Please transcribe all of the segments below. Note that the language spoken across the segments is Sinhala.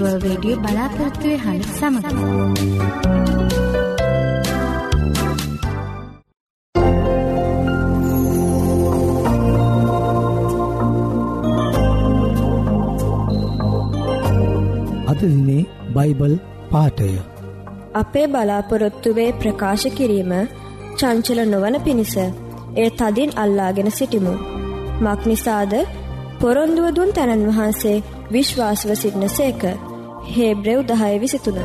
ඇඩ්වෙන්ටිස්වර්ල් රේඩිය බලාපොරත්තුවය හඬ සමඟ. අදදිනේ බයිබල් පාටය අපේ බලාපොරොත්තුවේ ප්‍රකාශ කිරීම චංචල නොවන පිණිස එය තදින් අල්ලාගෙන සිටිමු. මක් නිසාද පොරොන්දුවදුන් තැනන් වහන්සේ විශ්වාසව සිටින සේක හේබ්‍රෙව් දහය විසිතුන.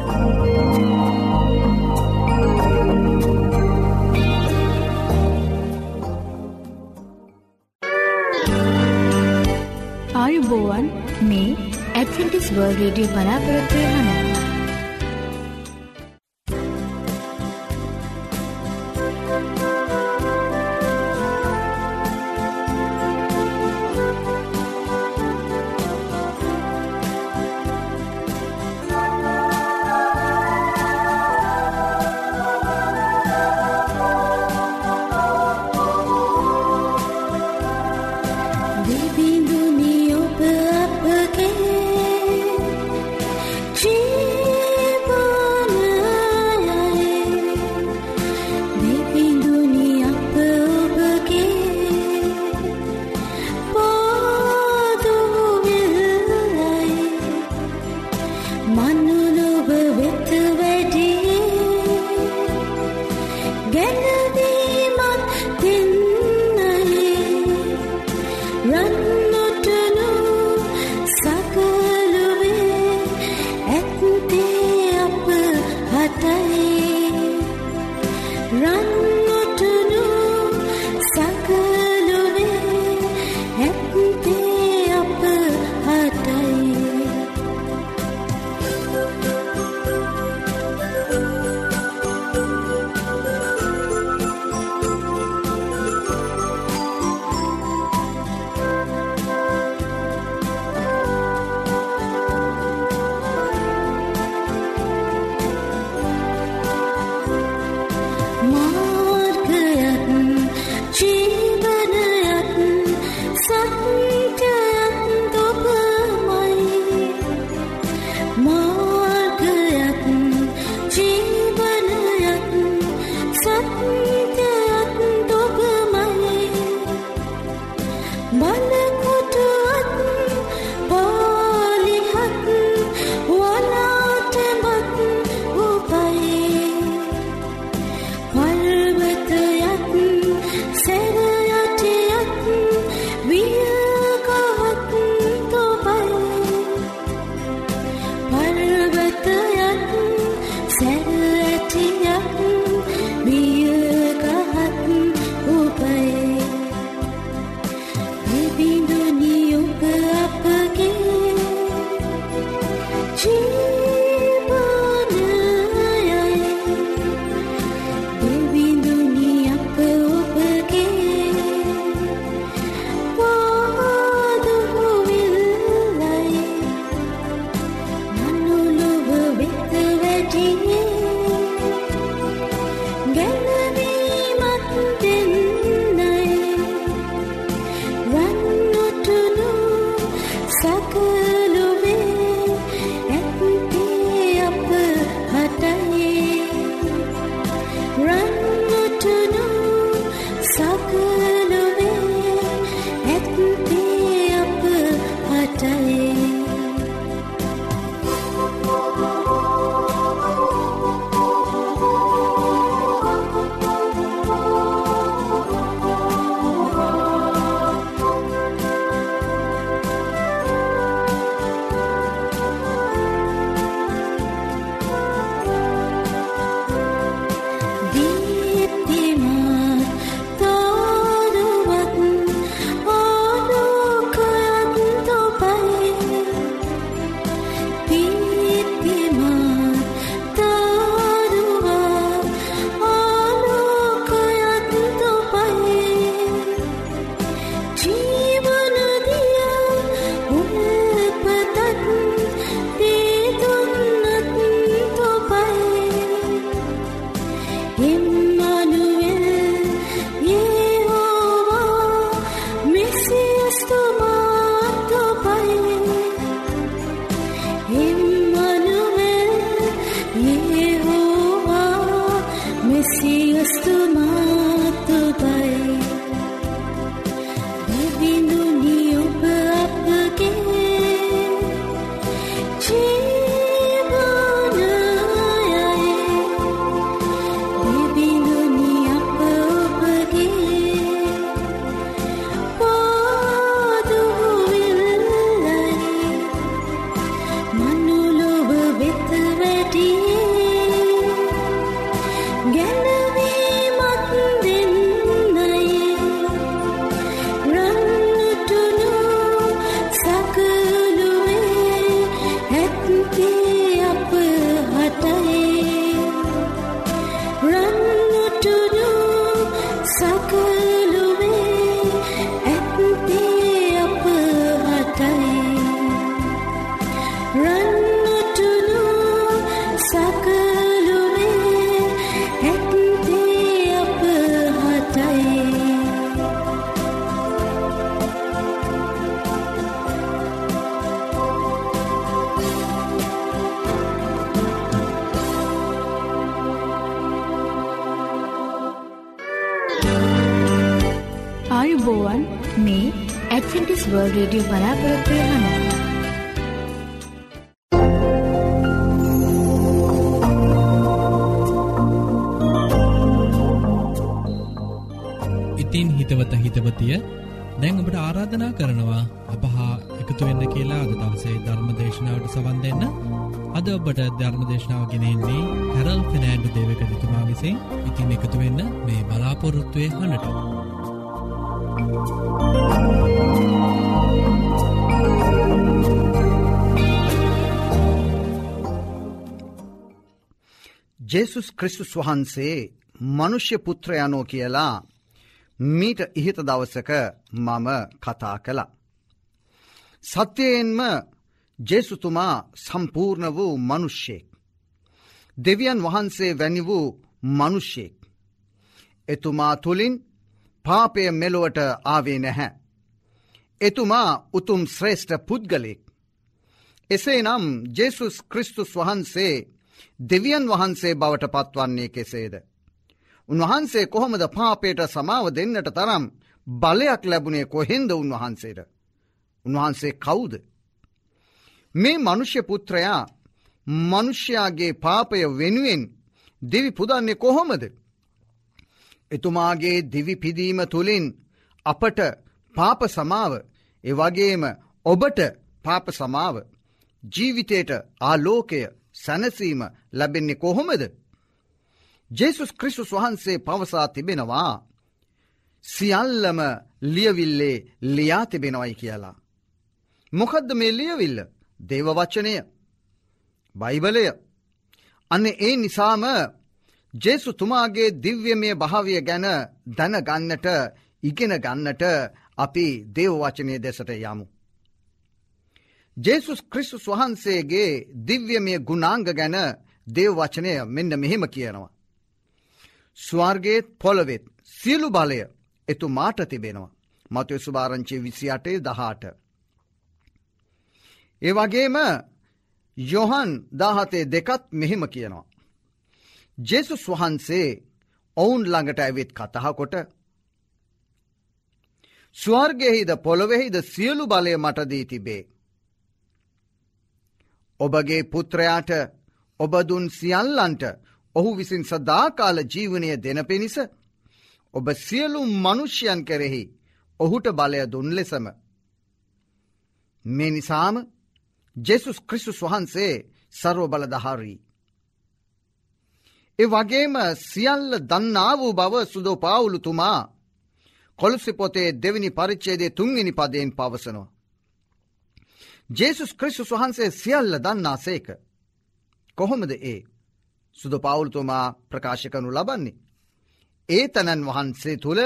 ආයුබෝවන් මේ ඇඩ්ෆිටිස් වර්ල් රඩිය බලාපොරත්වය හන්න. ආරාධනා කරනවා. අපහා එකතුවෙන්න කියලා අද දවසේ ධර්ම දේශනාවට සවන් දෙන්න. අද ඔබට ධර්ම දේශනාව ගෙනෙන්නේ හැරල් ෆිනෑන්ඩු දේවක තුමා විසින්. ඉතින් එකතුවෙන්න මේ බලාපොරොත්තුවය හනට. ජේසුස් ක්‍රිස්තුස් වහන්සේ මනුෂ්‍ය පුත්‍රයනෝ කියලා මීට ඉහිත දවසක මම කතා කළා. සත්‍යයෙන්ම ජේසුතුමා සම්පූර්ණ වූ මනුෂ්‍යයෙක්. දෙවියන් වහන්සේ වැනි වූ මනුෂ්‍යයෙක්. එතුමා තුළින් පාපය මෙලොවට ආවේ නැහැ. එතුමා උතුම් ශ්‍රේෂ්ඨ පුද්ගලෙක්. එසේ නම් ජෙසුස් ක්‍රිස්තුස් වහන්සේ දෙවියන් වහන්සේ බවට පත්වන්නේ කෙසේද. උන්වහන්සේ කොහොමද පාපයට සමාව දෙන්නට තරම් බලයක් ලැබුණේ කොහෙන්ද උන්වහන්සේට. උන්වහන්සේ කවුද. මේ මනුෂ්‍ය පුත්‍රයා මනුෂ්‍යයාගේ පාපය වෙනුවෙන් දෙවි පුදන්නේ කොහොමද. එතුමාගේ දිවිපිදීම තුළින් අපට පාප සමාව එවගේම ඔබට පාප සමාව ජීවිතයට ආලෝකය සැනසීම ලැබෙන්නේ කොහොමද. ජෙසුස් ක්‍රිස්තුස් වහන්සේ පවසා තිබෙනවා. සියල්ලම ලියවිල්ලේ ලියා තිබෙනවයි කියලා. මොකදද මේ ලියවිල්ල දේවවච්චනය බයිබලය අන්න ඒ නිසාම ජේසු තුමාගේ දිව්‍යමය භාවය ගැන දැනගන්නට ඉගෙන ගන්නට අපි දේවවචනය දෙසට යමු. ජේසුස් ක්‍රිස්තුස් වහන්සේගේ දිව්‍යමය ගුණාංග ගැන දේවවචනය මෙන්න මෙහෙම කියනවා. ස්වර්ගේත් පොළවෙත් සියලු බලය එතු මාට තිබෙනවා. මතය සුභාරංචි විසි අටේ දහට. ඒ වගේම යොහන් දාහතේ දෙකත් මෙහෙම කියනවා. ජෙසුස් වහන්සේ ඔවුන් ළඟට ඇවිත් කතහකොට ස්වර්ගෙහිද පොළොවෙහිද සියලු බලය මටදී තිබේ. ඔබගේ පුත්‍රයාට ඔබදුන් සියල්ලන්ට ඔහු විසින් සදාකාල ජීවනය දෙන පිණිස ඔබ සියලු මනුෂ්‍යයන් කෙරෙහි ඔහුට බලය දුන් ලෙසම. මේ නිසාම ජෙසුස් ක්‍රිස්තුස් වහන්සේ සර්ව බලදහාරී. ඒ වගේම සියල්ල දන්නා වූ බව සුදෝ පාවුලුතුමා කොළුසි පොතේ දෙවිනි පරිච්චේදේ තුන්ගනි පදයෙන් පවසනවා. ජේසුස් ක්‍රිස්තුස් වහන්සේ සියල්ල දන්නා සේක. කොහොමද ඒ සුද පවුල්තුමා ප්‍රකාශ කනු ලබන්නේ. ඒ තැනන් වහන්සේ තුළ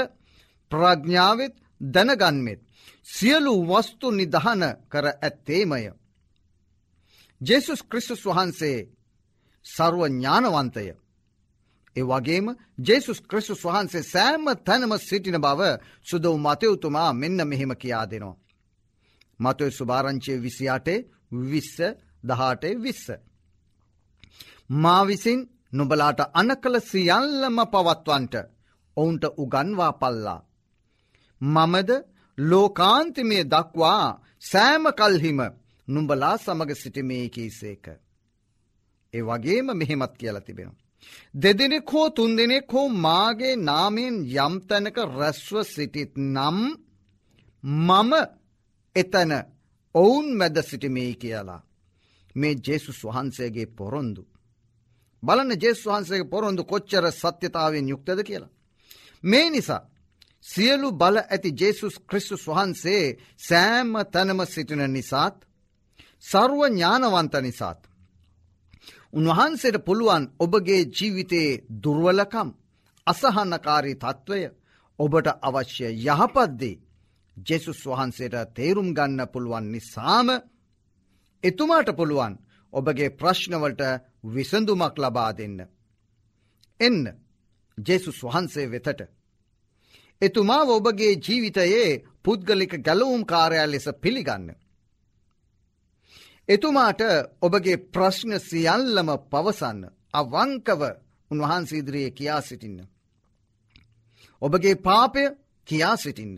ප්‍රඥාවත් දැනගන්මෙත් සියලු වස්තු නිදහන කර ඇත්තේමය. ජෙසුස් ක්‍රිස්තුස් වහන්සේ සරුව ඥානවන්තය. ඒ වගේම ජෙසුස් ක්‍රිස්තුස් වහන්සේ සෑම තැනම සිටින බව සුදව මතයුතුමා මෙන්න මෙහෙම කියා දෙනවා. මතය සුභාරංචය විසියාටේ විස්ස දහටේ විස්ස. මා විසින් නුබලාට අන කළ සියල්ලම පවත්වන්ට ඔවුන්ට උගන්වා පල්ලා. මමද ලෝකාන්තිමය දක්වා සෑම කල්හිම නුඹලා සමග සිටිමේ කීසේක. ඒ වගේම මෙහෙමත් කියලා තිබෙන. දෙදෙනෙක් හෝ තුන් දෙනෙක් හෝ මාගේ නාමයෙන් යම්තැනක රැස්ව සිටිත් නම් මම එතන ඔවුන් මැද සිටිමේ කියලා. මේ ජේසුස් වහන්සේගේ පොරොන්දු. බලන ජෙස් වහන්සේ පොරොන්දු කොච්චර සත්‍යතාවෙන් යුක්තද කියලා. මේ නිසා සියලු බල ඇති ජේසුස් ක්‍රිස්තුස් වහන්සේ සෑම තැනම සිටින නිසාත් සර්ුව ඥානවන්ත නිසාත්. උන්වහන්සේට පුළුවන් ඔබගේ ජීවිතයේ දුර්වලකම් අසහන්නකාරී තත්ත්වය ඔබට අවශ්‍ය යහපත්දේ ජෙසුස් වහන්සේට තේරුම් ගන්න පුළුවන් නිසාම එතුමාට පුළුවන් ඔබගේ ප්‍රශ්නවලට විසඳුමක් ලබා දෙන්න. එන්න ජෙසුස් වහන්සේ වෙතට. එතුමාව ඔබගේ ජීවිතයේ පුද්ගලික ගැලවුම් කාරයා ලෙස පිළිගන්න. එතුමාට ඔබගේ ප්‍රශ්න සියල්ලම පවසන්න අවංකව උන්වහන්සීදිරයේ කියා සිටින්න. ඔබගේ පාපය කියා සිටින්න.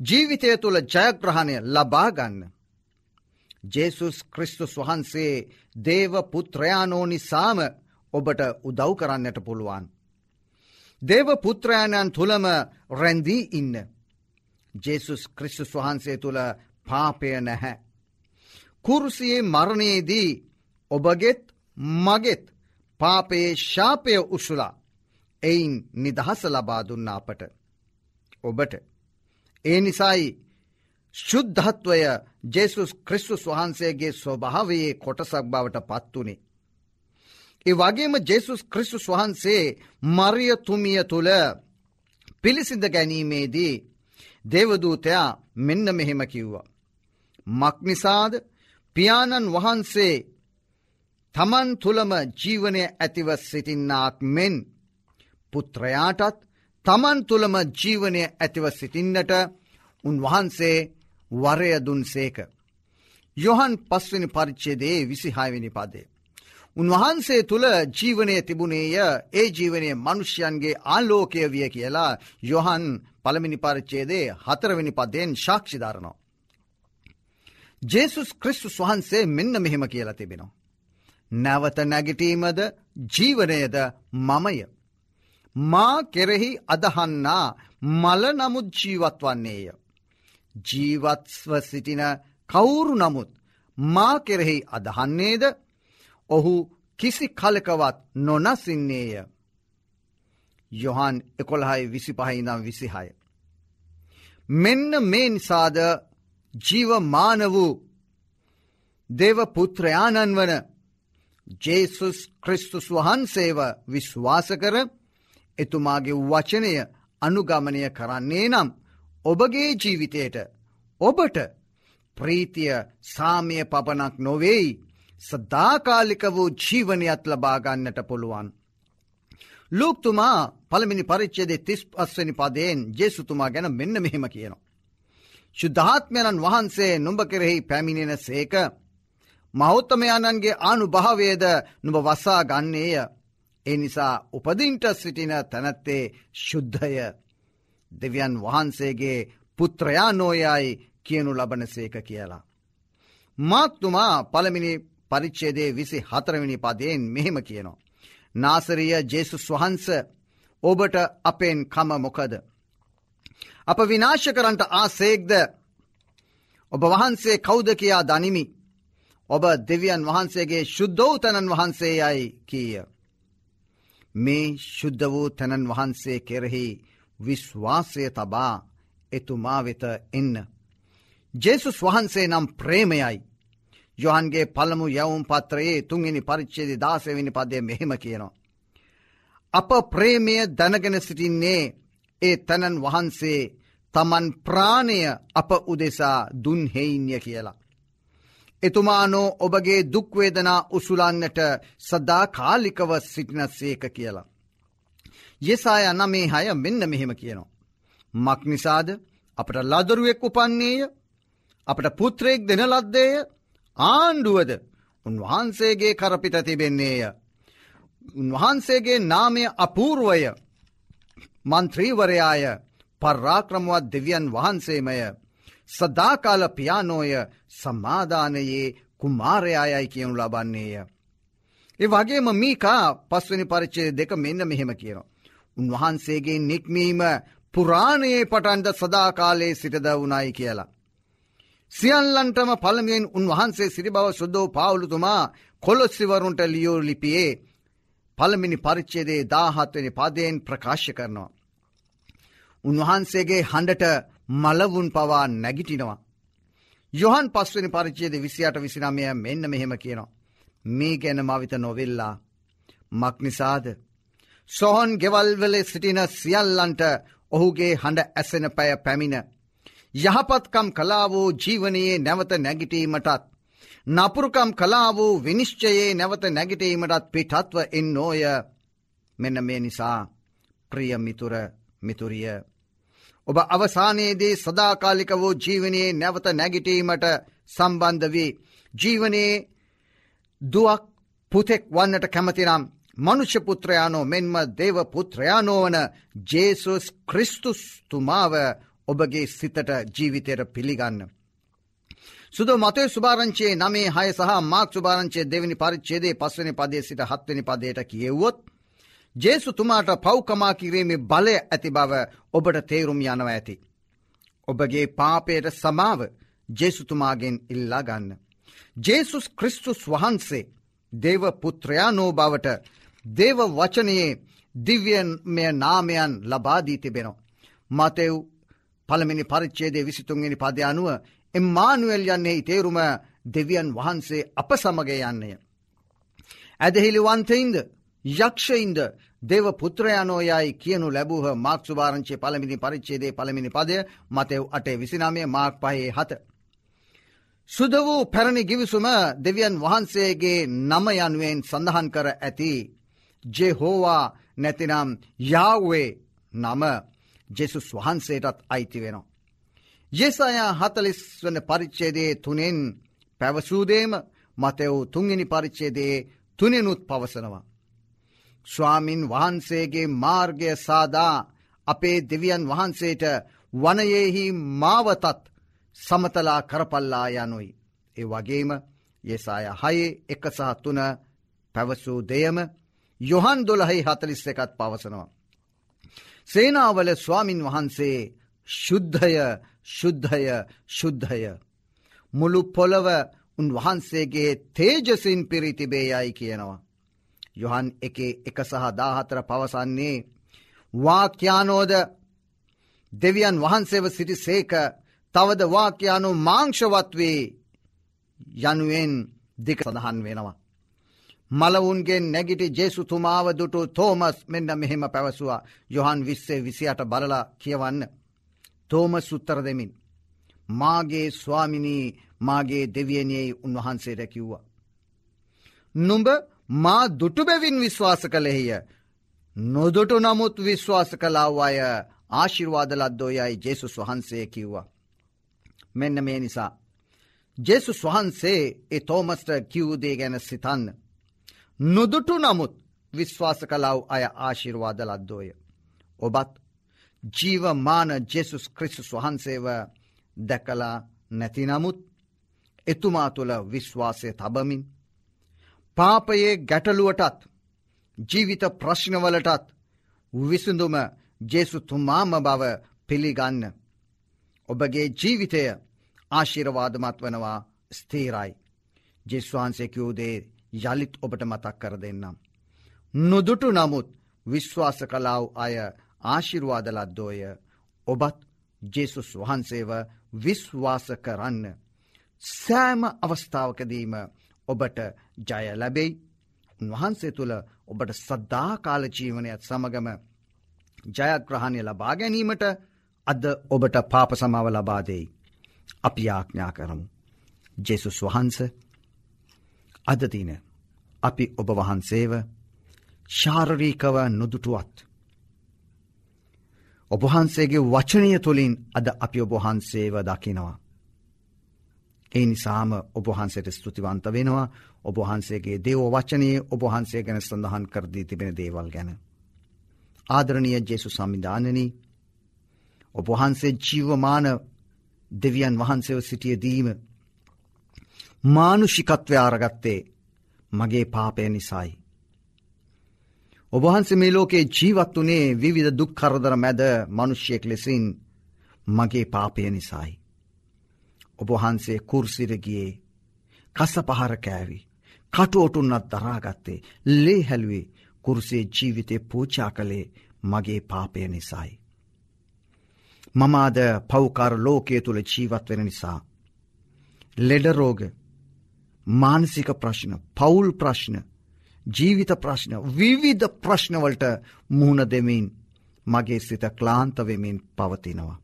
ජීවිතය තුළ ජයග්‍රහණය ලබාගන්න. ජේසුස් ක්‍රිස්තුස් වහන්සේ දේව පුත්‍රයානෝ නිසාම ඔබට උදව් කරන්නට පුළුවන්. දේව පුත්‍රයාණන් තුළම රැන්දී ඉන්න. ජේසුස් ක්‍රිස්තුස් වහන්සේ තුළ පාපය නැහැ. කුරුසියේ මරණයේදී ඔබගෙත් මගෙත් පාපයේ ශාපය උසුලා එයින් නිදහස ලබා දුන්න අපට. ඔබට. ඒ නිසයි ශුද්ධත්වය ජෙසුස් ක්‍රිස්තුස් වහන්සේගේ ස්වභාවයේ කොටසක් බවට පත්වනේ. ඒ වගේම ජෙසුස් ක්‍රිස්තුස් වහන්සේ මරියතුමිය තුළ පිළිසිඳ ගැනීමේදී දේවදූතයා මෙන්න මෙහෙම කිව්වා. මක්නිසාද පියාණන් වහන්සේ තමන් තුළම ජීවනය ඇතිව සිටින්නාක් මෙන් පුත්‍රයාටත් තමන් තුළම ජීවනය ඇතිව සිටින්නට උන්වහන්සේ වරය දුන්සේක. යොහන් පස්වනි පරිච්චේදේ විසිහාවිනි පදේ. උන්වහන්සේ තුළ ජීවනය තිබුණේය ඒ ජීවනය මනුෂ්‍යයන්ගේ ආලෝකය විය කියලා යොහන් පළමිනි පරිච්චේදේ හතරවෙනි පදයෙන් ශාක්ෂිධරනවා. ජේසුස් ක්‍රිස්තුස් වහන්සේ මෙන්න මෙහෙම කියලා තිබෙනවා. නැවත නැගිටීමද ජීවනයද මමය. මා කෙරෙහි අදහන්නා මල නමුත් ජීවත් වන්නේය. ජීවත්ස්ව සිටින කවුරු නමුත් මා කෙරෙහි අදහන්නේද ඔහු කිසි කලකවත් නොනසින්නේය. යොහන් එකොළහයි විසි පහයිනම් විසිහය. මෙන්න මේ නිසාද ජීවමාන වූ දේවපුත්‍රයාණන් වන ජේසුස් ක්‍රිස්තුස් වහන්සේව විශ්වාස කර එතුමාගේ වචනය අනුගමනය කරන්නේ නම් ඔබගේ ජීවිතයට ඔබට ප්‍රීතිය සාමය පපනක් නොවෙයි සදාකාලික වූ ජීවනයත් ලබාගන්නට පුළුවන්. ලූක්තුමා පළමිනි පරිච්චේදේ තිස් පස්වනි පදයෙන් ජේසුතුමා ගැන මෙන්න මෙහෙම කියනවා. ශුද්ධාත්මයණන් වහන්සේ නුඹ කෙරෙහි පැමිණෙන සේක මෞත්තමයණන්ගේ ආනු භාවේද නුඹ වස්සා ගන්නේය. ඒ නිසා උපදින්ට සිටින තැනැත්තේ ශුද්ධය දෙවියන් වහන්සේගේ පුත්‍රයා නෝයයි කියනු ලබනසේක කියලා. මාක්තුමා පළමිනි පරිච්චේදේ විසි හතරවෙනි පදයෙන් මෙහෙම කියනවා. නාසරිය ජේසුස් වහන්ස ඔබට අපෙන් කම මොකද. අප විනාශ කරන්ට ආසේක්ද ඔබ වහන්සේ කෞද කියා දනිමි. ඔබ දෙවියන් වහන්සේගේ ශුද්ධෝ තැනන් වහන්සේ යයි කීය. මේ ශුද්ධ වූ තැනන් වහන්සේ කෙරෙහි විශ්වාසය තබා එතුමා වෙත එන්න. ජේසුස් වහන්සේ නම් ප්‍රේමයයි. යොහන්ගේ පළමු යවුම් පත්‍රයේ තුන්ගනි පරිච්චේද දාසවිනි පදය මෙහෙම කියනවා. අප ප්‍රේමය දැනගෙන සිටින්නේ ඒ තැනන් වහන්සේ තමන් ප්‍රාණය අප උදෙසා දුන්හෙයින්ය කියලා. එතුමානෝ ඔබගේ දුක්වේදනා උසුලන්නට සදා කාලිකව සිටින සේක කියලා. යෙසාය නමේ හය මෙන්න මෙහෙම කියනවා. මක් නිසාද අපට ලදරුවෙක් උපන්නේය අපට පුත්‍රයෙක් දෙන ලද්දේය ආණ්ඩුවද උන්වහන්සේගේ කරපිට තිබෙන්නේය. උන්වහන්සේගේ නාමය අපූර්වය මන්ත්‍රීවරයාය පර්රාක්‍රමවත් දෙවියන් වහන්සේමය සදාකාල පියානෝය සමාධානයේ කුමාරයායයි කියනු ලබන්නේය. ඒ වගේම මීකා පස්වනි පරිච්චේ දෙක මෙන්න මෙහෙම කියනවා. උන්වහන්සේගේ නික්මීම පුරාණයේ පටන්ඩ සදාකාලයේ සිටද වුණයි කියලා. සියල්ලන්ටම පළමියෙන් උන්වහන්සේ සිරිබව සුද්දෝ පාවුලුතුමා කොළොස්සිවරුන්ට ලියෝ ලිපියේ පළමිනි පරිච්චේදේ දාහත්වනි පදයෙන් ප්‍රකාශ කරනවා. උන්වහන්සේගේ හඬට මලවුන් පවා නැගිටිනවා. යොහන් පස්වනි පරිච්චේද විසියට විසිනමය මෙන්න මෙහෙම කියනවා. මේ ගැන මවිත නොවෙල්ලා. මක්නිසාද. සොහොන් ගෙවල්වල සිටින සියල්ලන්ට ඔහුගේ හඬ ඇසෙන පැය පැමිණ. යහපත්කම් කලා වූ ජීවනයේ නැවත නැගිටීමටත්. නපුරුකම් කලා වූ විනිශ්චයේ නැවත නැගිටීමටත් පිටත්ව එන් නෝය මෙන්න මේ නිසා ප්‍රිය මිතුර මිතුරිය. ඔබ අවසානයේදී සදාකාලික වූ ජීවනයේ නැවත නැගිටීමට සම්බන්ධ වී ජීවනයේ දුවක් පුතෙක් වන්නට කැමතිනම් මනුෂ්‍ය පුත්‍රයානෝ මෙන්ම දේව පුත්‍රයානෝ වන ජේසුස් ක්‍රිස්තුස් තුමාව ඔබගේ සිතට ජීවිතයට පිළිගන්න. සුද මතය සුභාරංචයේ නමේ හය සහ මාක් සුභාරංචයේ දෙවනි පරිච්චේදේ පස්වනි පදේ සිට හත්වනි පදයට කියෙව්වොත් ජේසු තුමාට පව්කමා කිරීමේ බලය ඇති බව ඔබට තේරුම් යනව ඇති. ඔබගේ පාපයට සමාව ජේසුතුමාගෙන් ඉල්ලා ගන්න. ජේසුස් ක්‍රිස්තුස් වහන්සේ දේව පුත්‍රයානෝ බවට දේව වචනයේ දිව්‍යමය නාමයන් ලබාදී තිබෙනවා. මතෙව් පළමිනි පරිච්චේදේ විසිතුන්ගෙන පද අනුව එම්මානුවල් යන්නේ තේරුම දෙවියන් වහන්සේ අප සමග යන්නේය. ඇදහිලිවන්තයින්ද යක්ෂයින්ද දෙව පුත්‍රයනෝයයි කියනු ලැබූහ මාක් සුභාරංචේ පළමිනි පරිච්චේදේ පළමිනි පදය මතෙව් අටේ විසිනාමය මාක් පහේ හත. සුද වූ පැරණි ගිවිසුම දෙවියන් වහන්සේගේ නම යනුවෙන් සඳහන් කර ඇති ජෙහෝවා නැතිනම් යාවේ නම ජෙසුස් වහන්සේටත් අයිති වෙනවා. යෙසායා හතලිස් වන පරිච්චේදේ තුනෙන් පැවසූදේම මතෙව් තුන්ගනි පරිච්චේදේ තුනෙනුත් පවසනවා. ස්වාමින් වහන්සේගේ මාර්ගය සාදා අපේ දෙවියන් වහන්සේට වනයෙහි මාවතත් සමතලා කරපල්ලා යනුයි. ඒ වගේම යෙසාය හයේ එක සහ තුන පැවසූ දෙයම යොහන් දොළහහි හතලිස් එකත් පවසනවා. සේනාවල ස්වාමින් වහන්සේ ශුද්ධය ශුද්ධය ශුද්ධය. මුළු පොළව උන්වහන්සේගේ තේජසින් පිරිතිබේයයි කියනවා. යොහන් එක එක සහ දාහතර පවසන්නේ වාක්‍යානෝද දෙවියන් වහන්සේව සිටි සේක තවද වාක්‍යානු මාංශවත් වේ යනුවෙන් දෙක සඳහන් වෙනවා. මලවුන්ගේ නැගිටි ජේසුතුමාව දුටු තෝමස් මෙන්න මෙහෙම පැවසවා යොහන් විස්සේ විසියට බලලා කියවන්න. තෝම සුත්තර දෙමින්. මාගේ ස්වාමිනී මාගේ දෙවියනයේ උන්වහන්සේට කිව්වා. නුඹ මා දුටුබැවින් විශ්වාස කළෙහිය. නොදුටු නමුත් විශ්වාස කලාව අය ආශිර්වාද ලද්දෝයයි ජේසුස් වහන්සේ කිව්වා. මෙන්න මේ නිසා. ජෙසුස් වහන්සේ ඒ තෝමස්ට කිව්දේ ගැන සිතන්න. නොදුටු නමුත් විශ්වාස කලාව අය ආශිර්වාද ලද්දෝය. ඔබත් ජීවමාන ජෙසුස් ක්‍රිස්තුස් වහන්සේව දැකලා නැති නමුත් එතුමා තුළ විශ්වාසය තබමින් පාපයේ ගැටලුවටත් ජීවිත ප්‍රශ්නවලටත් විසඳුම ජේසු තුමාම බව පිළිගන්න. ඔබගේ ජීවිතය ආශිරවාදමත් වනවා ස්තේරයි. ජෙස්වාන්සෙකවූදේ යළිත් ඔබට මතක් කර දෙන්නම්. නොදුටු නමුත් විශ්වාස කලාව් අය ආශිරවාදලද්දෝය ඔබත් ජෙසුස් වහන්සේව විශ්වාස කරන්න. සෑම අවස්ථාවකදීම ඔබට ජය ලැබෙයි උන්වහන්සේ තුළ ඔබට සද්ධාකාල ජීවනයත් සමගම ජයග්‍රහණය ලබා ගැනීමට අද ඔබට පාප සමාව ලබාදෙයි. අපි යාඥා කරමු. ජෙසුස් වහන්ස අදතින අපි ඔබ වහන්සේව ශාරරීකව නොදුටුවත්. ඔබහන්සේගේ වචනය තුළින් අද අපි ඔබහන්සේව දකිනවා. ඒ නිසාම ඔබහන්සේට ස්තුතිවන්ත වෙනවා ඔබහන්සේගේ දේව වචනයේ ඔබහන්සේ ගැන සඳහන් කරදී තිබෙන දේවල් ගැන. ආදරණය ජෙසු සම්මිධානනී ඔබහන්සේ ජීවමාන දෙවියන් වහන්සේව සිටියදීම මානුෂිකත්වය ආරගත්තේ මගේ පාපය නිසයි. ඔබහන්සේ මේ ලෝකේ ජීවත් වනේ විවිධ දුක් කරදර මැද මනුෂ්‍යයෙක් ලෙසින් මගේ පාපය නිසයි. ඔබහන්සේ කුර්සිරගියේ කස පහර කෑවි. කටුවටුන්නත් දරාගත්තේ ලේ හැල්වේ කුරුසේ ජීවිතය පූචා කළේ මගේ පාපය නිසයි. මමාද පෞකාර ලෝකය තුළ ජීවත් වෙන නිසා. ලෙඩරෝග මානසික ප්‍රශ්න පවුල් ප්‍රශ්න ජීවිත ප්‍රශ්න විවිධ ප්‍රශ්නවලට මුහුණ දෙමින් මගේ සිත ක්ලාන්තවෙමින් පවතිනවා.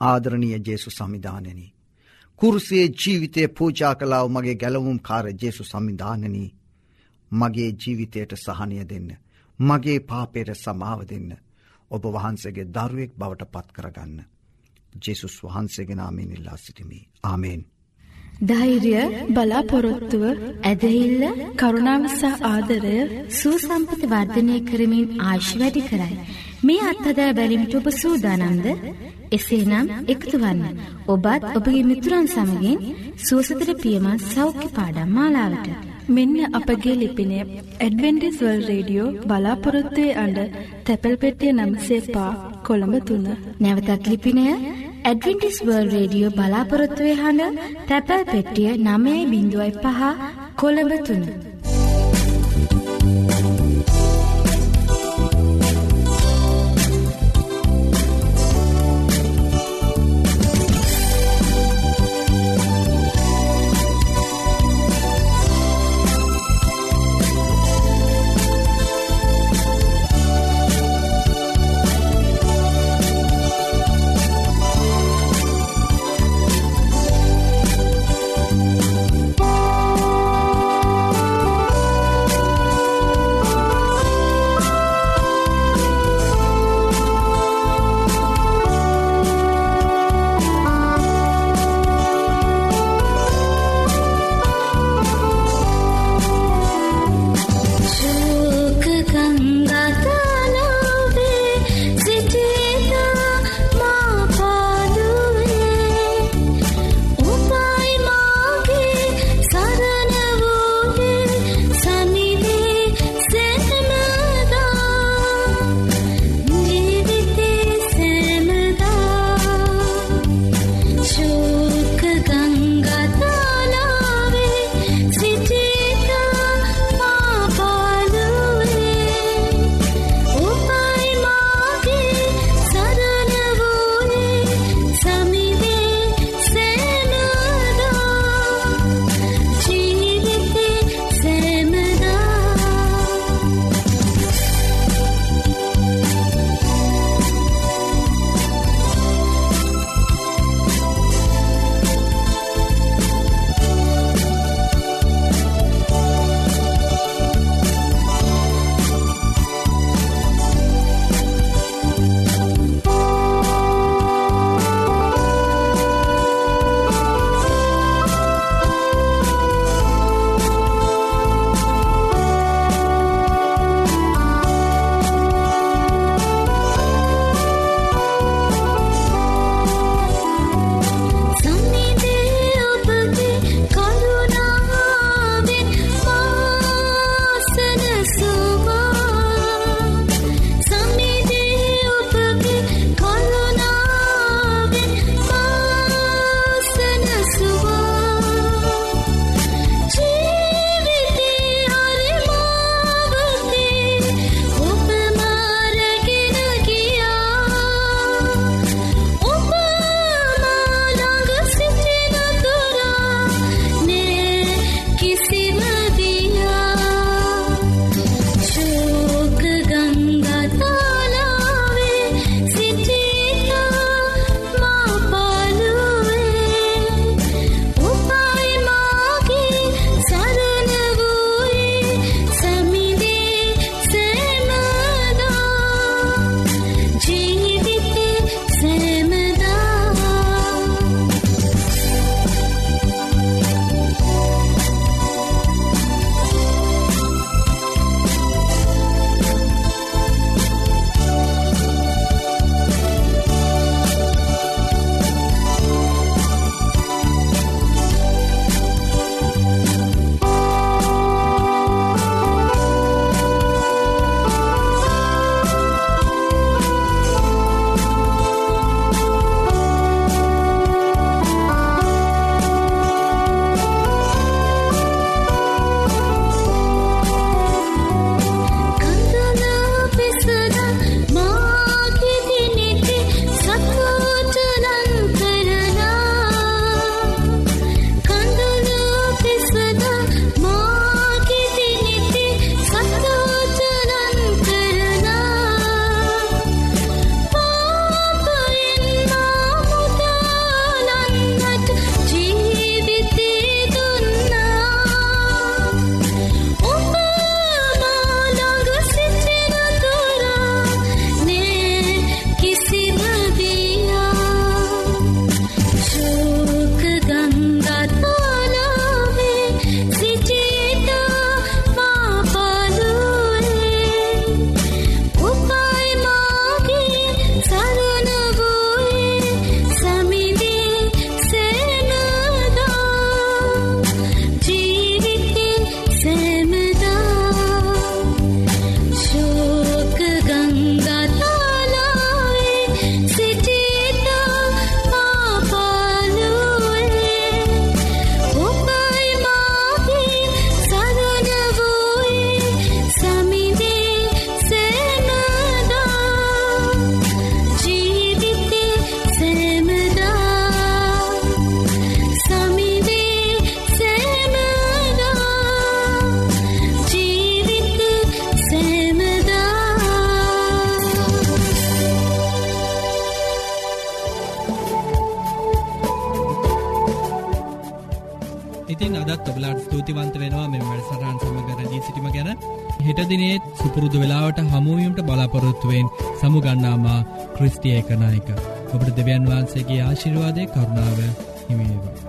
ආදරණීය ජේසු සමිධානනී. කුරුසේ ජීවිතය පූජා කලාව මගේ ගැලවුම් කාර ජේසු සමිධානනී. මගේ ජීවිතයට සහනය දෙන්න. මගේ පාපයට සමාව දෙන්න. ඔබ වහන්සේගේ දරුවෙක් බවට පත් කරගන්න. ජෙසුස් වහන්සේගෙනාමෙන් ඉල්ලා සිටිමි. ආමේෙන්. ධෛර්ය බලාපොරොත්තුව ඇදහිල්ල කරුණාවසා ආදරය සූසම්පති වර්ධනය කරමින් ආශ් වැඩි කරයි. මේ අත්හදා බැලිමිට ඔබ සූදානන්ද එසේනම් එකතු වන්න. ඔබත් ඔබගේ මිතුරන් සමගින් සුවසතර පියමත් සෞඛ්‍ය පාඩම් මාලාවට. මෙන්න අපගේ ලිපිනය ඇඩවෙන්ඩිස්වල් රේඩියෝ බලාපොරොත්තුවේ අඩ තැපැල් පෙටිය නම්සේ පා කොළඹ තුන්න. නැවතත් ලිපිනය ඇඩවෙන්ටිස් වර්ල් රේඩියෝ බලාපොරොත්තුවේ හඬ තැපැල් පෙට්ටිය නමේ බිඳුවයි පහ කොළඹ තුන්න. ක්‍රිස්ටිය එකනායක ඔබට දෙවියන් වහන්සේගේ ආශිර්වාදය කරුණාව හිමිේවා.